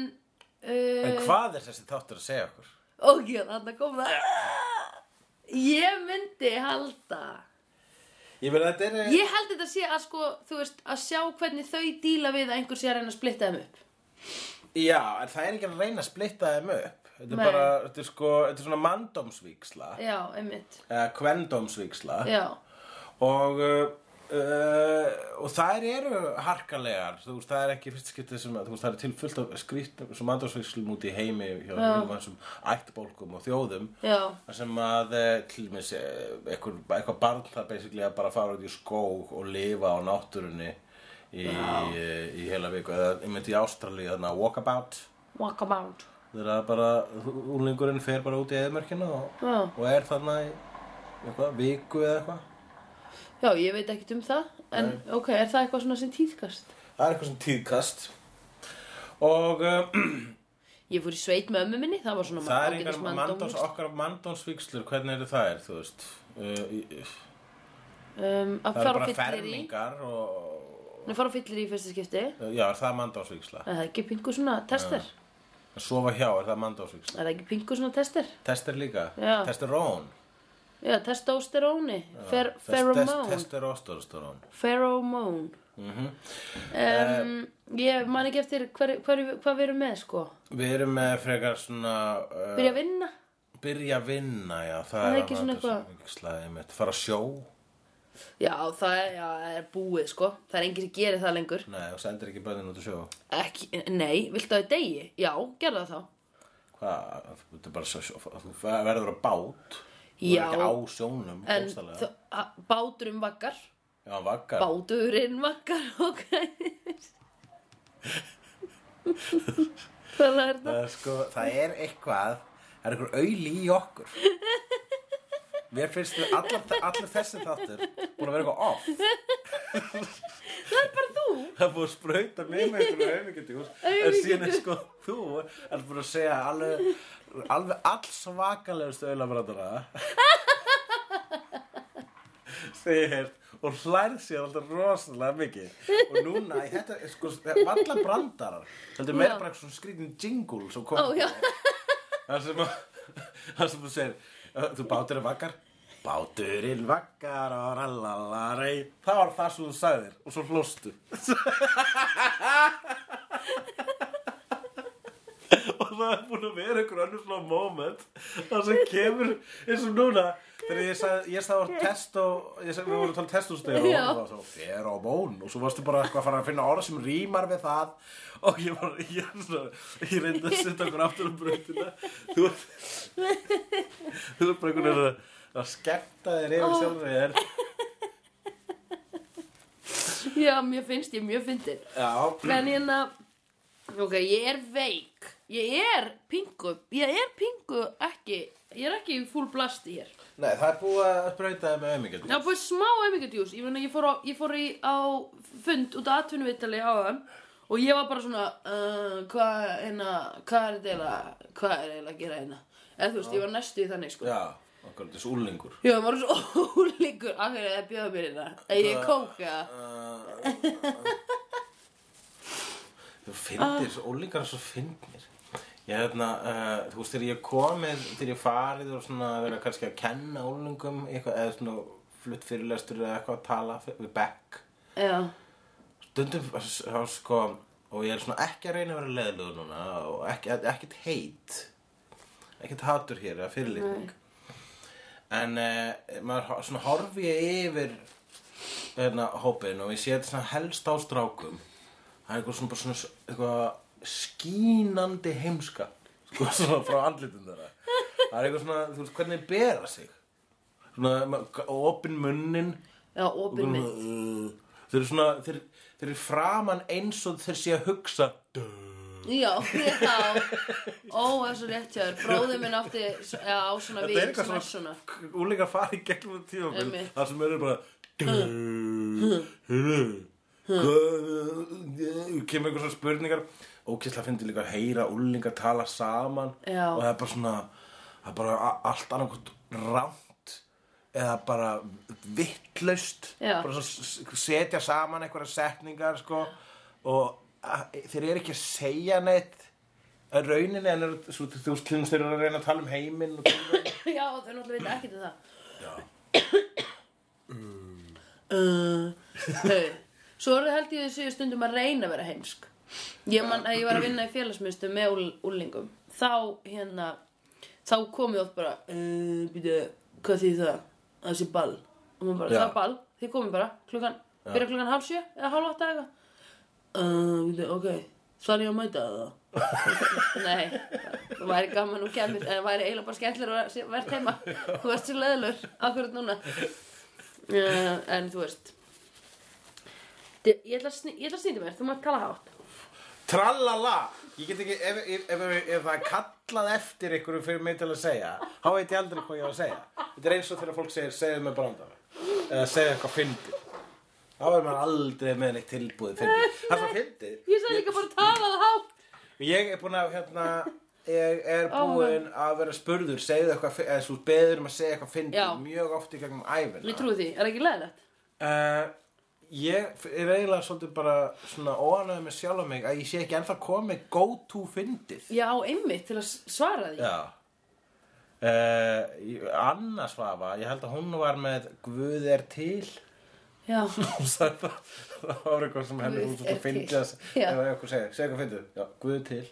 uh, En hvað er þessi þáttur að segja okkur? Ok, þannig kom það Ég myndi halda Ég er... Ég held þetta sé að sko, þú veist, að sjá hvernig þau díla við að einhver sé að reyna að splitta þeim upp Já, en það er ekki að reyna að splitta þeim upp. Þetta er Nei. bara, þetta er sko, þetta er svona manndómsvíksla. Já, einmitt Eða kvendómsvíksla. Já, Og uh, Uh, og þær eru harkalegar þú veist, það er ekki fyrst skiptið sem þú veist, það er til fullt af skrýttum sem andrósvíkslum út í heimi hjá hinum þessum ættbólkum og þjóðum Já. þar sem að eh, til dæmis eh, eitthvað, eitthvað barn það basically að bara fara út í skóg og lifa á náttúrunni í, í, í heila viku. Eða ég myndi í Ástralíu þarna walkabout. Walkabout. þegar bara úlingurinn fer bara út í eðmörkina og, og er þarna í eitthvað, viku eða eitthvað. Já, ég veit ekkert um það, en ok, er það eitthvað svona sem tíðkast? Það er eitthvað sem tíðkast. Og uh, *clears throat* Ég fór í sveit með ömmu minni, það var svona það er einhver mandóns, okkar mandónsvíkslur, hvernig eru það er, þú veist? Uh, í- Um, að Það eru bara fermingar og að fara á fyllir í fyrsta skipti, já, er það mandónsvíksla er það ekki pingu svona tester? Að sofa hjá, er það mandónsvíksla Er það ekki pingu svona tester? Tester líka, Já. testerón Já, testosteróni, Fer, Test- pheromone, Testosteron pheromone. mm Um, ég man ekki eftir hvað við erum með, sko. Við erum með frekar svona uh, Byrja að vinna? byrja að vinna, já, það Það er ekki svona eitthvað- fara sjó, Já, það er, já, það er búið, sko. Það er enginn sem gerir það lengur. nei, og sendir ekki bönnin út að sjó Ekki, nei, viltu að þau degi? Já, gerðu það þá. Hvað, þú ert bara svo, þú verður á bát Þú Já. er ekki á sjónum En bókstaflega. þ- a- báturinn vaggar. Já, vaggar Báturinn vaggar, *laughs* ok. Hvað er það það? er, sko, það er eitthvað Það er einhver auðli í okkur *laughs* Mér finnst þau allar, allar þessi þáttur búin að vera eitthvað off. Það er bara þú. Það er búin að sprauta með með einhverju auðmyggjandjús En síðan er sko þú er búin að segja alveg, alveg all svakalegustu auðlabrandara Segir og hlærð sér alltaf rosalega mikið. Og núna, þetta, sko, valla brandarar. Heldur meira Já. bara svona skrítin jingle sem kom það sem þú segir, þú báturinn vaggar báturinn vaggar og rallalari það var það sem þú sagðir og svo hlóstu *laughs* og það er búin að vera einhver önnur svona moment það sem kemur eins og núna þegar ég sagði, ég sagði orð test og ég sagði, við vorum að tala testustegir og Já. það var svo feromón og svo varstu bara eitthvað að fara að finna orð sem rýmar við það og ég var, ég, svona, ég reyndi að setja okkur aftur á brautina þú ert þú ert bara einhvern veginn að, að skemmta þér yfir sjálfur þér Já, mér finnst ég mjög fyndin. já, En hérna, ok, ég er veik. Ég er pingu, ég er pingu ekki, ég er ekki full blasti hér. nei, það er búið að sprauta þig með auðmyggjandi Það var búið smá auðmyggjadjús, ég, ég fór, á, ég fór í, á fund út af atvinnuvittali á þeim og ég var bara svona, uh, hvað, hérna, hvað er þetta hvað er eiginlega að gera hérna? Eða þú veist, ég var næstu í þannig, sko. já, okkur, þessu úlingur Já, það var svo *laughs* ólíkur, af hverju það bjöða mér hérna? Er ég kóka? Þú finnir, uh. ólíkar er svo finnir Ég hérna, uh, þú veist, þegar ég komið, þegar ég farið og svona vera kannski að kenna ólingum eitthvað, eða svona flutt fyrirlestur eða eitthvað að tala við Beck. Já, stundum, þá sko og ég er svona ekki að reyna að vera leðlugur núna og ekki, ekkert heit ekkert hatur hér eða fyrirlitning. En uh, maður svona horfi ég yfir hérna hópin og ég sé þetta svona helst á strákum. Það er eitthvað svona bara svona eitthvað skínandi heimska sko *laughs* svona frá andlitum þeirra það er eitthvað svona, þú veist, hvernig þeir bera sig svona, opin munnin já, opið minn. Uh, þeir eru svona þeir, þeir eru framan eins og þeir sé að hugsa. Já, já. Ó, það er svo rétt hjá þér. Bróðið minn átti á svona er svona. svona fara í gegnum Einmitt. þar sem eru bara "Duh, heyrðu, hvað kemur einhver svona spurningar ókýrslega fyndi líka að heyra úlingar tala saman Já. og það er bara svona það er bara allt annað rámt eða bara vittlaust bara setja saman einhverja setningar sko og þeir eru ekki að segja neitt að rauninni en eru, svo, þú veist, þeir eru að reyna að tala um heiminn. *coughs* Já, þau náttúrulega veit ekki til það. Já. *coughs* Uh, svo er held ég þessu stundum að reyna að vera heimsk. Ég man ég var að vinna í félagsmyndstöð með úl, úlingum. Þá, hérna, þá kom ég oft bara, uh, býtu, hvað þýð það? Það sé ball. Og maður bara, Já. það er ball. þið komið bara klukkan, byrja klukkan hálf sjö eða hálf átta eða eitthvað uh, veitu, ok, þarf ég að mæta það *laughs* nei það væri gaman og kemur en það væri eiginlega bara skemmtilega að verð heima þú ert svo leðlur, akkurat núna uh, en þú veist ég ætla að snýta mér, þú mátt tala hátt Trallala Ég get ekki, ef, ef, ef, ef það er kallað eftir ykkur fyrir mig til að segja þá veit ég aldrei hvað ég á að segja. Þetta er eins og þegar fólk segir, segðu mig brandara. Eða segðu eitthvað fyndið. Þá er maður aldrei með neitt tilbúið fyndið. Það er svo fyndið? Ég sagði líka bara að tala það hátt. Ég er búin að, hérna ég er Ó, búin að vera spurður segðu eitthvað, eða svo beður um að segja eitthvað fyndið mjög oft í gegnum æfina ég trúi því, er ekki leðilegt? Uh, ég er eiginlega svolítið bara svona óanægð með sjálf mig að ég sé ekki ennþá komið go to fyndið. Já, einmitt, til að svara því. Já. Uh, Anna Svafa, ég held að hún var með Guð er til. Já, sagði *laughs* það það var eitthvað sem henni hún er svo fyndið að segja, segja eitthvað fyndið. Já, Guð er til.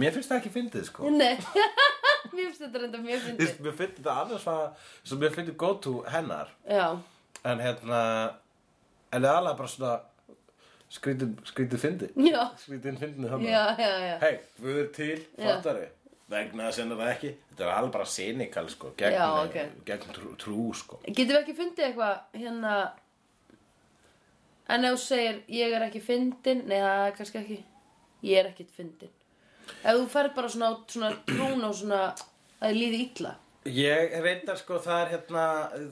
Mér finnst það ekki fyndið sko. Nei. *laughs* Mér finnst þetta reynda Þú fyndið. Mér finnst þetta annars var sem mér finnst go to hennar. Já, en hérna en það er alveg bara svona skrítið, já, skrítið fyndið þannig hei, við erum til, fattari vegna að það ekki. Þetta er alveg bara cynical sko gegn, Já, ok. gegn trú, trú sko. Getum við ekki fundið eitthvað hérna En ef þú segir ég er ekki fyndin Nei, það er kannski ekki. Ég er ekkit fyndin Ef þú ferð bara svona, svona trún og svona að þið líði illa. Ég reyndar sko það er hérna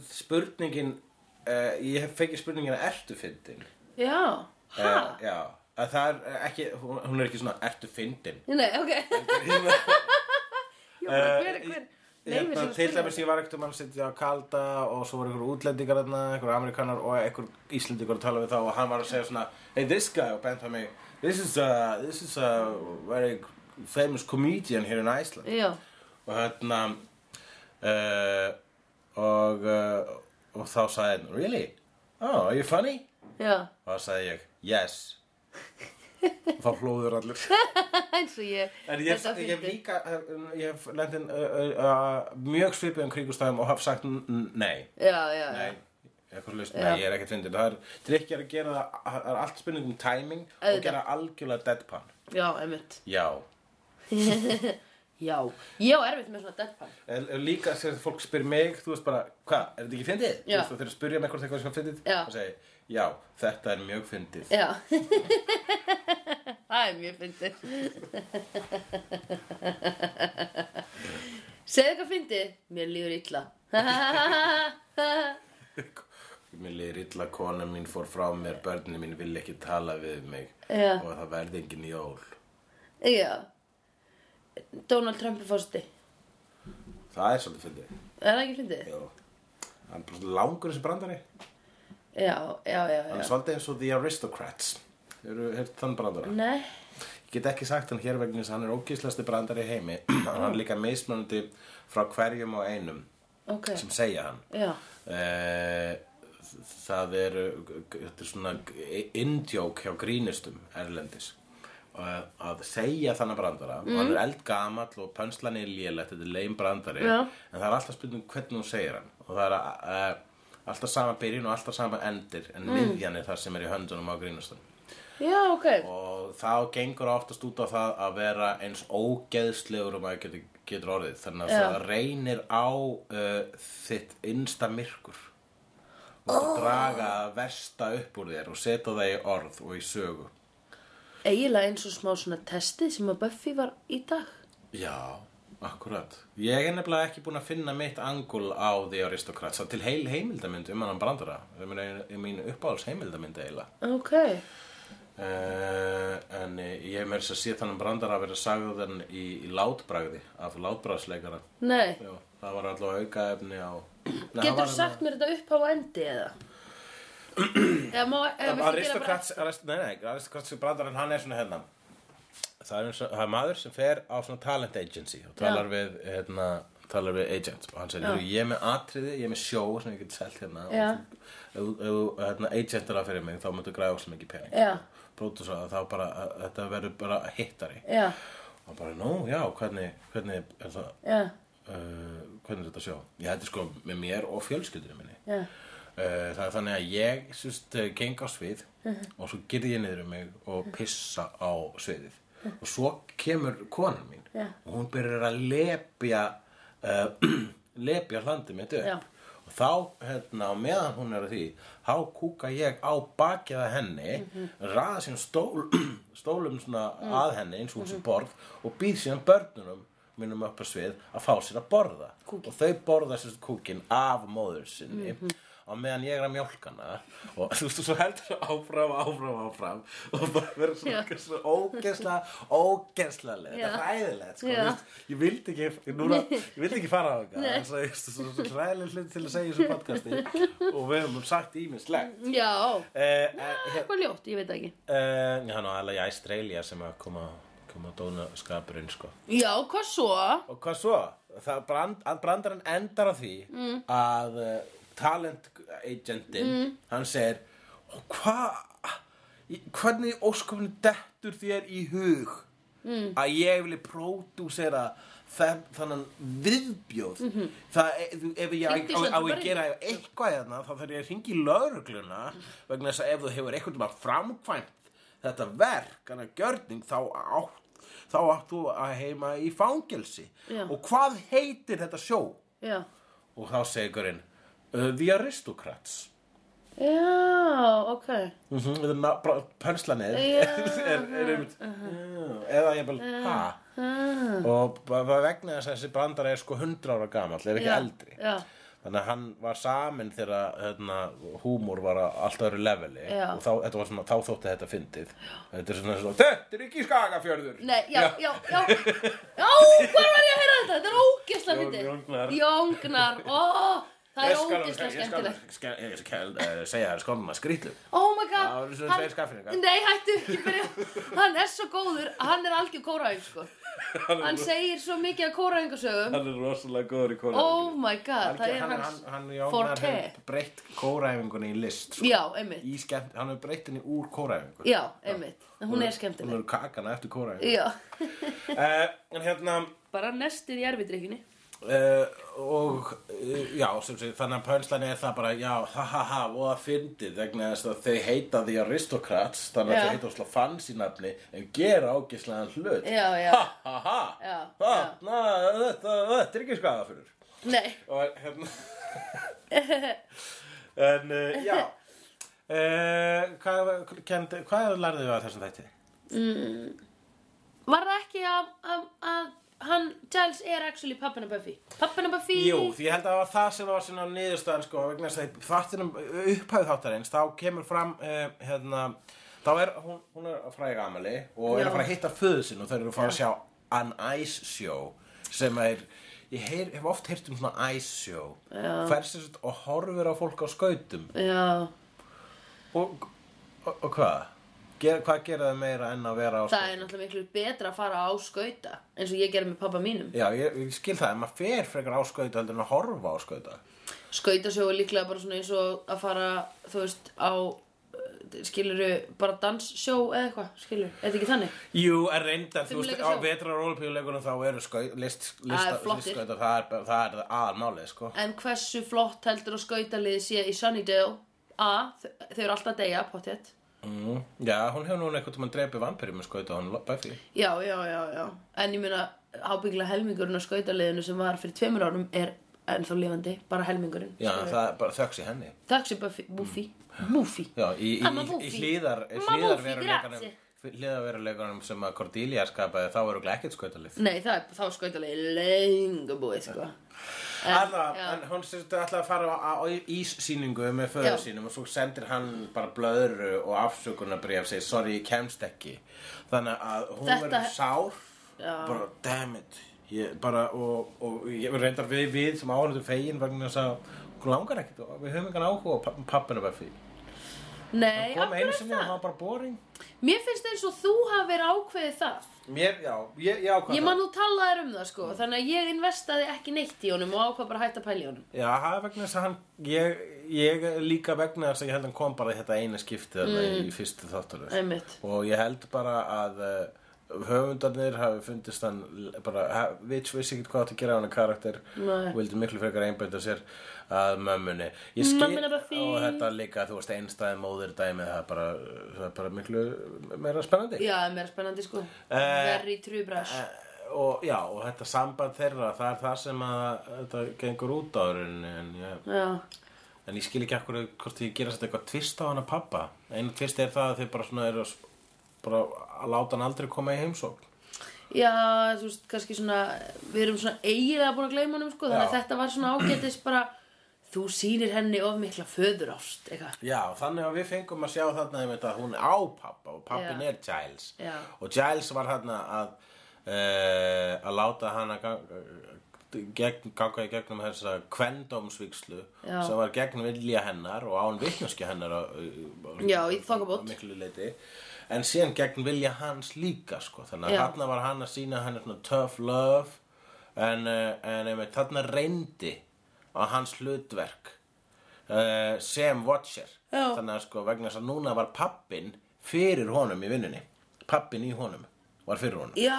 spurningin uh, ég hef fengið spurningina ertu fyndin? Já, ha? uh, já, að það er ekki hún hún er ekki svona ertu fyndin? Nei, ok. *laughs* *laughs* Bara hver, hver Hérna, til dæmis ég var ekkert um að sitja á kalda og svo voru einhver útlendingar þarna, einhver amerikanar og einhver íslendingar að tala við þá og hann var að segja svona Hey this guy og bent á mig This is a, this is a very famous comedian here in Iceland. Já, og hérna uh, og, uh, og þá sagði hann Really? Oh, are you funny? já og þá sagði ég Yes og þá hlóður allir *laughs* Eins og ég En ég, þetta ég hef fyndið. líka, hef- ég hef lendin uh, uh, uh, mjög svipuðum kringustæðum og haf sagt n- n- nei, Já, já, já nei, eitthvað hlust, Já. nei, ég er ekkert fyndin. Það er drikkjar að gera það, það er allt spurning um timing og Auðvitað. gera algjörlega deadpan. Já, einmitt Já. *laughs* Já, ég á erfitt með svona deadpan En en líka þegar fólk spyr mig, þú veist bara, hvað, er þetta ekki fyndið? Þú veist, og þegar spyrja mig hvort eitthvað sem fyndið, Já. og segi, já, þetta er mjög fyndið. Já *laughs* Það er mjög fyndið *laughs* Segðu eitthvað fyndið Mér líður illa *laughs* Mér liður illa, kona mín fór frá mér, börnin mín vil ekki tala við mig Já. og það verði engin jól. Já Donald Trump er fórsti Það er svolítið fyndið. Er það ekki fyndið? Já. Hann er bara langur þessi brandari. Já, já, já, Hann er svolítið eins og The Aristocrats. Hefur hefur þann brandara? Nei Ég get ekki sagt hann hér vegna þess að hann er ógíslasti brandari í heimi. *clears throat* hann er líka mismunandi frá hverjum og einum Ok sem segja hann. Já, Eh, það er, þetta er svona indjók hjá grínistum erlendis. Að að segja þannig brandara. Og hann er eldgamall og pönslan er lélegt þetta er leim brandari. Já. en það er alltaf spurning hvernig hún segir hann. Og það er uh, alltaf sama byrjun og alltaf sama endir en miðjan er það sem er í höndunum á grínustum já, ok. Og þá gengur oftast út á það að vera eins ógeðslegur og maður getur, getur orðið. Þannig að Já. það reynir á uh, þitt innsta myrkur. Og oh. draga versta upp úr þér og setja það í orð og í sögu Eiginlega eins og smá svona testið sem að Buffy var í dag. Já, akkurat. Ég er nefnilega ekki búin að finna mitt angul á Það er til heil heimildamynd um hann brandara. Er mín, er uppáhalds heimildamynd eiginlega. Ok. Uh, En ég hef mér þess að sé þannig brandara að vera sagðan í, í látbragði af látbragðsleikara Nei. Já, það var allavega auka efni á Nei, Getur var- sagt mér þetta upp á endi eða? Eða má, eða viltu gera bara Aristocrats, arist, nei, nei, Aristocrats brandarinn, hann er svona hérna. Það er, maður sem fer á svona talent agency og talar við hérna, talar við agent. Og hann segir, Já. "Heyrðu, ég er með atriði, ég er með sjó sem ég get selt hérna. Og hérna, agent er það fyrir mig þá myndu græða svo mikið pening. Já. pródúsa þá bara, að, þetta verður bara hittari. Já, og bara, nú, já, hvernig hvernig er það uh, hvernig er þetta sjó? Þetta er sko með mér og fjölskyldinu minni. Já, það er þannig að ég sérst, uh, geng á svið og svo gerði ég niður um mig og pissa á sviðið og svo kemur konan mín Já. og hún byrjar að lepja uh, *clears throat* lepja hlandið mitt upp Já. og þá, hérna, meðan hún er að því þá kúka ég á bakið að henni Mhm. raða síðan stól, *clears throat* stólum svona Mm. að henni eins og hún Mhm. sem borð og býð síðan börnunum mínum upp á svið að fá sér að borða Kúkinn. og þau borða sér kúkin af móður sinni Og meðan ég er að mjólkana og þú veist, svo heldur áfram, áfram, áfram. Og bara verður svona, svona ógeðslega, ógeðslega leið, þetta er hræðilegt, sko, veist, ég vildi ekki, núna, *laughs* ég vildi ekki fara á það, en svo, þú veist, svo hræðileg hlut til að segja þessu podcasti. Og við höfum sagt ímislegt. Já, Uh, uh, eitthvað ljótt, ég veit það ekki. Uh, já, nú, alveg í Australia sem að koma, koma dóna skapurinn, sko. Já, hvað svo? Og hvað svo? Það brand, brandarinn endar á því Mm. að talent agentinn, hann segir hvað, hvernig óskofni dettur þér í hug mm. að ég vilja pródúsera þann, þannig viðbjóð? Það, e- ef ég á, á, að gera eitthvað hérna þá þarf ég að hringi í lögregluna vegna þess að ef þú hefur eitthvað um framkvæmt þetta verk, hann að gjörning þá átt þá átt þú að heima í fangelsi. Já. og hvað heitir þetta sjó? Já, og þá segir hann uh, The Aristocrats. Já, ok. Mm -hmm, *laughs* er, er einmitt já, eða ég bara ha? og bara vegna þess að þessi brandar er sko 100 ára gamall, er ekki Já, eldri. já. þannig að hann var samin þegar hérna, húmor var á allt öðru leveli. Já. og þá, svona, þá þótti þetta fyndið. Þetta er svona, svona þetta er ekki skagafjörður. Nei, já, já, já. Já, hvar var ég að heyra þetta? Þetta er ógeðslega Jón- fyndið. Jóngnar. Jóngnar, ó Það er ógeðslega skemmtilegt. ég skal- eh, segja þér skólum að skrýtlu. Oh my god. Það eru svona hann- tveir skaffinningar. Nei, hættu ekki byrja. Hann er svo góður, hann er algjör kóraðing sko. *laughs* Hann segir svo mikið af kóraðingasögum hann er rosalega góður í Oh my god, það er hann, hann, hans hann, forte. hefur breytt kóræfingunni í list sko. Já, einmitt. Í skemmt, hann hefur breytt henni úr kóræfingu. Já, einmitt. Hún er hún skemmtileg. er kakana eftir kóræfingu. Já, uh, en hérna í Uh, og uh, já, sem sé, þannig að pönslan er það bara já, ha ha ha, og það fyndið vegna þess að þau heita The Aristocrats þannig að Já. þau heita ósla fancy nafni en gera ágislegan hlut. Já, ha ha ha, þetta, er ekki skada fyrir. Nei, og hérna. *laughs* En uh, já. Hvað, hvað lærðu við að þessum þætti? var það ekki að, að, að hann, Giles er actually pappina Buffy. Pappina Buffy Jú, því ég held að það var það sem var svona niðurstaðan sko, vegna þess að þáttinum upphæð þáttarins, þá kemur fram uh, hérna, þá er hún, hún er að fræga amali og er Já. að fara að hitta föðu sinn og þau eru að fara að sjá An Ice Show sem er, ég heyr, hef oft heyrt um svona Ice Show. Fersist og horfir á fólk á skautum. Já, og, og, og hvað? Ger, hvað gera þau meira en að vera á það skautum? er náttúrulega miklu betra að fara á skauta eins og ég gerði með pappa mínum Já, ég, ég skil það, en maður fer frekar á skauta heldur en að horfa á skauta Skautasjó er líklega bara svona eins og að fara, þú veist, á skiluru bara danssjó eða eitthvað, skilur, er þetta ekki þannig? Jú, en reyndar, þú veist, á sjó. vetrar olíuleikunum þá eru skaut, list, Það er lista, flottir. listskautar, það er, það er aðalmálið, sko. En hversu flott heldur að skautalið sé í Sunnydale? A, þau eru alltaf að deyja, pottétt Mm. Já, hún hefur núna einhvern tímann dreipið vampyrir með skauta, hún Buffy. Já, já, já, já En ég meina, ábyggla helmingurinn á skautaliðinu sem var fyrir tveimur árum er ennþá lifandi, bara helmingurinn Já, það er bara þöks í henni. Takk sem Buffy, Buffy, Buffy Já, í, í, Amma í, í hlýðar, hlýðarveruleikunum, sem að Cordelia skapaði, þá eru ekkert skautalið. Nei, það er þá skautalið lengur búið, sko En, Alla, já. en hún sérstu alltaf að fara á, á íssýningu með föður sínum og svo sendir hann bara blöðru og afsökunarbref segir sorry ég kemst ekki. Þannig að hún Þetta- verður sár. Já. bara damn it. Ég, bara, og, og ég reyndar við, við sem áhörðu fegin vegna þess að hún langar ekkert og við höfum engan áhuga pa- pappinu Buffy. Nei, kom af einu hverju sinni er og hann það? var bara boring. Mér finnst eins og þú hafi verið ákveðið það mér, já, ég, ég ákvað Ég man nú talaðir um það, sko Þannig að ég investaði ekki neitt í honum og ákvað bara hætta að pæla í honum. Já, það er vegna þess að hann ég, ég líka vegna þess að ég held að hann kom bara í þetta eina skiptið mm. í fyrstu þáttur Einmitt. Og ég held bara að uh, höfundarnir hafi fundist hann bara, ha- Vitch vissi ekki hvað átti að gera á hann karakter. Nei. og vildi miklu frekar einbænda sér að mömmunni. Ég skil Mömmun er bara fín. og þetta líka, þú veist, einstæði móðir dæmi það er bara, það er bara miklu meira spennandi. Já, meira spennandi sko. Eh, Very true brush Eh, og já, og þetta samband þeirra það er það sem að þetta gengur út á en, en, ég, Já, en ég skil ekki akkur hvort ég gera þetta eitthvað tvist á hana pappa. Einu tvist er það að þau bara svona eru að bara að láta hann aldrei koma í heimsókn. Já, þú veist, kannski svona Við erum svona eiginlega búin að gleyma honum sko Þannig að þetta var svona ágætis bara Þú sýnir henni of mikla föðurást Eitthvað Já, þannig að við fengum að sjá þarna að hún á pappa og pappin Já. er Giles Já. og Giles var þarna að uh, að láta hana ganga, gegn, ganga í gegnum þessa kvendómsvíkslu sem var gegn vilja hennar og án vitneskja hennar á, Já, í leiti en síðan gegn vilja hans líka sko. þannig að þarna var hann að sína henni tough love en, uh, en einmitt þarna reyndi á hans hlutverk uh, sem watcher. Já. þannig að sko vegna þess að núna var pappin fyrir honum í vinnunni. Pappin í honum var fyrir honum. Já,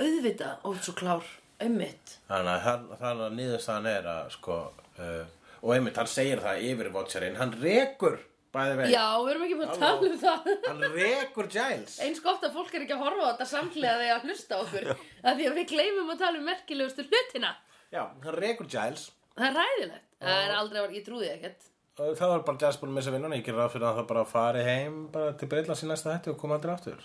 auðvitað, ó, svo klár. Einmitt. Þannig að, hann- þannig að niðurstaðan er að sko uh, og einmitt hann segir það yfir watcherinn. Hann rekur bæði veginn Já, við erum ekki búin að tala um það. Hann rekur Giles. Eins gott að fólk er ekki að horfa á þetta samhliða þegar að hlusta okkur *laughs* af því að við gleymum að tala um merkilegustu hlutina. Já, hann rekur Giles Það er ræðilegt Það er aldrei, ég trúði ekkert. Það var bara Giles búin að missa vinnuna. Ég gerir ráð fyrir að það bara fari heim bara til Breitlands í næsta hætti og koma aldrei aftur.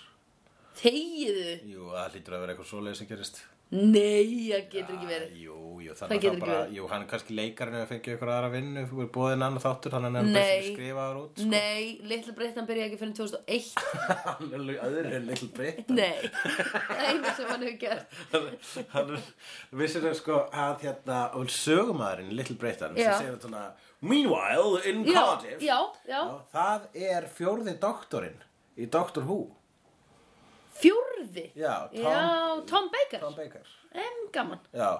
Þegiðu jú, það hlýtur að vera eitthvað svoleiðis sem gerist Nei, það getur ekki verið Jú, jú, Það þannig að það bara, jú, hann er kannski leikarinn ef fengið ykkur aðra vinnu, þú er búið annar þáttur, þannig að hann er Nei. best skrifaður út. sko. Nei, litla breyttan byrjaði ekki fyrir 2001 *laughs* hann er öðru en little Britt. Nei, einu sem hann hefur gert hann er, vissir þau sko að hérna, og sögumæðurinn Little Britain, sem segir þetta svona, Meanwhile in Já, Cardiff, já, já, það er fjórði doktorinn í Doctor Who. fjórði Já, Tom, Já, Tom Baker. Tom Baker. En gaman. Já,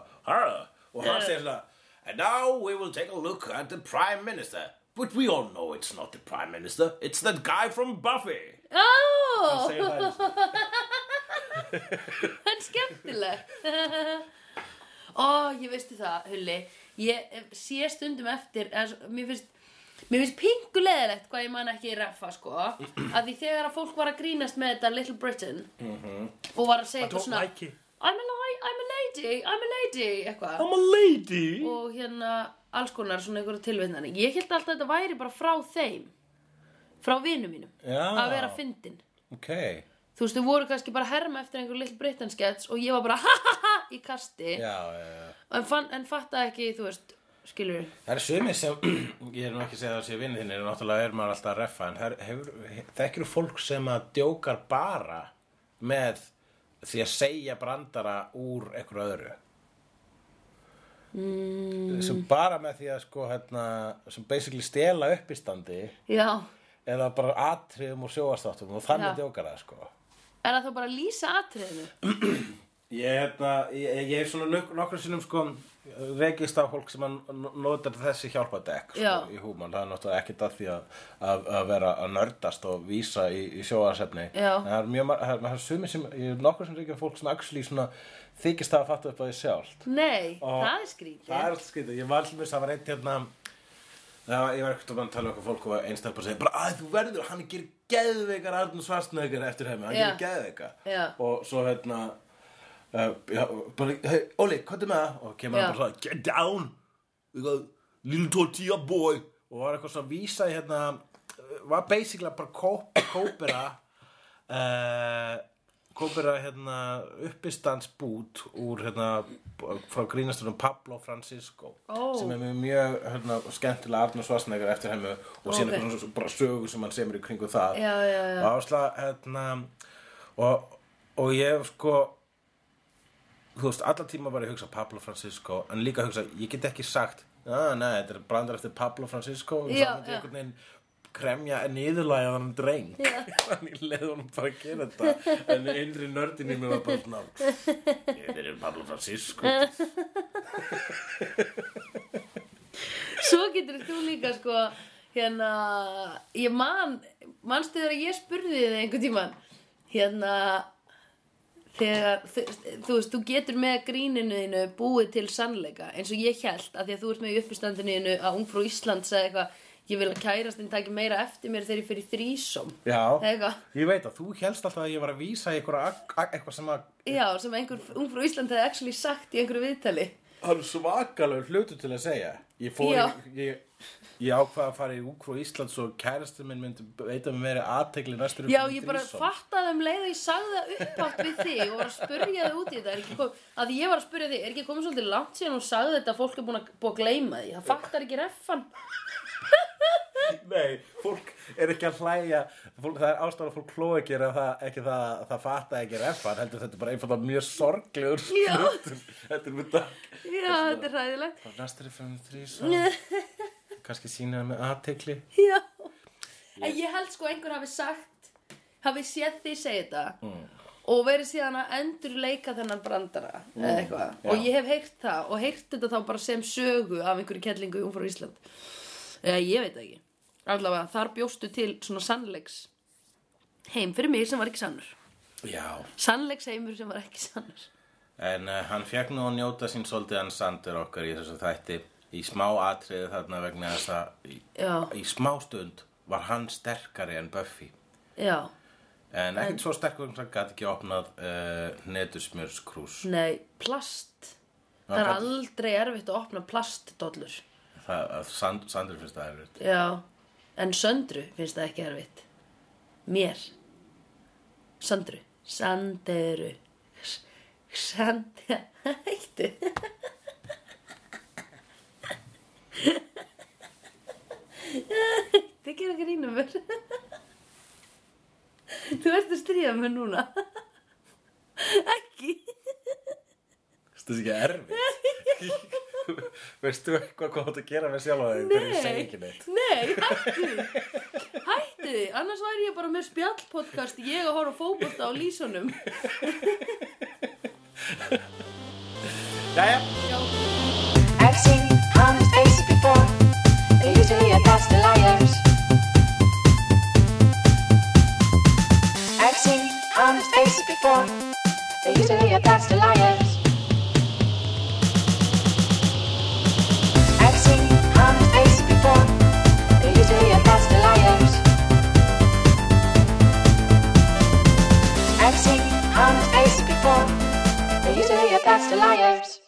og hann segir svona, and now we will take a look at the Prime Minister. But we all know it's not the Prime Minister, it's that guy from Buffy. Ó, segir það eins *laughs* og- það er skemmtilegt *laughs* Ó, ég veistu það, Hulli. Ég sé stundum eftir eða, svo- Mér finnst Mér finnst pingu leðilegt hvað ég man ekki reffa sko að því þegar að fólk var að grínast með þetta Little Britain og var að segja eitthvað svona like it. I'm a, li- I'm a lady, I'm a lady eitthvað I'm a lady. og hérna alls konar svona einhverja tilvitnani ég held alltaf að þetta væri bara frá þeim frá vinum mínum Já. að vera fyndin Ok. þú veist, þau voru kannski bara að herma eftir einhver Little Britain skets og ég var bara *laughs* ha ha ha í kasti Já, já, já. en, fann, en fattaði ekki, þú veist skilur Það er sumir sem, *clears throat* ég er nú ekki að segja það sé vinni þinni, náttúrulega er maður alltaf að reffa, en her, hefur, þekkir fólk sem að djókar bara með því að segja brandara úr einhverju öðru. Mm. Sem bara með því að sko, hérna, sem basically stela uppistandi já, eða bara atriðum og sjóastáttum og þannig Já. djókar það, sko. er það þá bara að lýsa atriðinu *clears throat* Ég, hérna, ég, ég hef svona nok nokkur sinnum sko rekist á fólk sem að notar þessi hjálpadekk sko, Já. í húman, það er náttúrulega ekkert að því að, að, að vera að nördast og vísa í, í sjóasefni Já. en það er mjög mar- það er, sumir sem, ég nokkur sem á fólk sem actually svona þykist það að fatta upp á því sjálft nei, Og það er skrítið það er skrítið, ég var alltaf það var eitt hérna var, ég var ekkert að tala um eitthvað fólk og einstaklega bara segja, bara að þú verður, hann gerir geðveikar Arnur Svarsnöggar eftir hefmi, hann Já. gerir geðveika Já. og svo hérna já, bara, hey, Óli, hvað er með það? og kemur hann bara svona, get down got little tortilla boy og var eitthvað svona að vísa í hérna uh, var basically bara kóp, kópera uh, kópera hérna uppistandsbút úr hérna frá grínastunum Pablo Francisco Ó. sem er mjög hérna, skemmtilega Arnur Svarsnegar eftir hennu og síðan Ok. okay. bara sögu sem hann semur í kringu það Já, já, já. og ásla hérna og, og ég sko þú veist, alla tíma var ég að hugsa Pablo Francisco en líka að hugsa, ég get ekki sagt að nei, þetta er brandar eftir Pablo Francisco og myndi já. einhvern veginn kremja en niðurlæga hann dreng Já. *laughs* þannig leði honum bara að gera þetta en innri nördin í mér var bara svona þetta er Pablo Francisco *laughs* Svo getur þú líka sko hérna, ég man manstu þegar ég spurði þig einhvern tímann hérna þegar, þú, þú veist, þú getur með gríninu þínu búið til sannleika eins og ég held, að því að þú ert með í uppistandinu þínu að ungfrú Íslands eða eitthvað ég vil að kærastinn taki meira eftir mér þegar ég fyrir þrísom Já, eitthvað, ég veit að þú helst alltaf að ég var að vísa eitthvað sem að já, sem einhver ungfrú Ísland hefði actually sagt í einhverju viðtali. Það er svakalega hlutu til að segja. Ég fór í, ég, ég ákvað að fara í Úkrú Íslands og kærastur minn myndi veita mér meiri aðtegli næstur Já, ég bara fattaði um leið að ég sagði það uppátt við þig og var að spurja þig út í þetta að ég var að spurja þig, er ekki komið svolítið langt síðan og sagði þetta að fólk er búin að, búin að gleyma því? Það fattar ekki refan. *laughs* Nei, fólk er ekki að hlæja. Fólk, Það er ástæðan að fólk hló ekki er að það, ekki það, að það fatta ekki refan heldur þetta er bara einfalda mjög sorglegur Já. Þetta er mynda Já, þetta er hræðilegt *laughs* Kannski sína með aðtegli Já. En ég held sko einhver hafi sagt hafi séð því segja þetta Mm. og verið síðan að endur leika þennan brandara eða eitthvað. Mm. og ég hef heyrt það og heyrt þetta þá bara sem sögu af einhverju kellingu umfrá Ísland. Eða ég veit það ekki. Allavega þar bjóstu til svona sannleiks heim fyrir mig sem var ekki sannur. Já. Sannleiks heimur sem var ekki sannur. En uh, hann fekk nú að njóta sín svolítið hann sandur okkar í þessu þætti í smá atriði þarna vegna þess að í, í smá stund var hann sterkari en Buffy já, en ekkert svo sterkur hann gæti ekki opnað uh, netusmjörskrús nei, plast Já, Það er gat- aldrei erfitt að opna að sand, sandur finnst það erfitt Já, en Söndru finnst það ekki erfitt. Mér. Söndru. Sanderu. S- Sande... *laughs* Hættu. Þið gera grínu mér. Þú ert að stríða mér núna. Ekki. Þetta er ekki erfitt? Veistu eitthvað hvað þú átt að gera með sjálf þig þegar ég segi ekki neitt? Nei, hættu. Því Hættu. Því, annars væri ég bara með spjallpodcast Ég að horfa á fótbolta á lísunum Jæja, Já, They're usually a pass to liars. I've seen honest faces before. They're usually a pass to liars. I've seen honest faces before. They're usually a pass to liars. I've seen honest faces before. They're usually a pass to liars.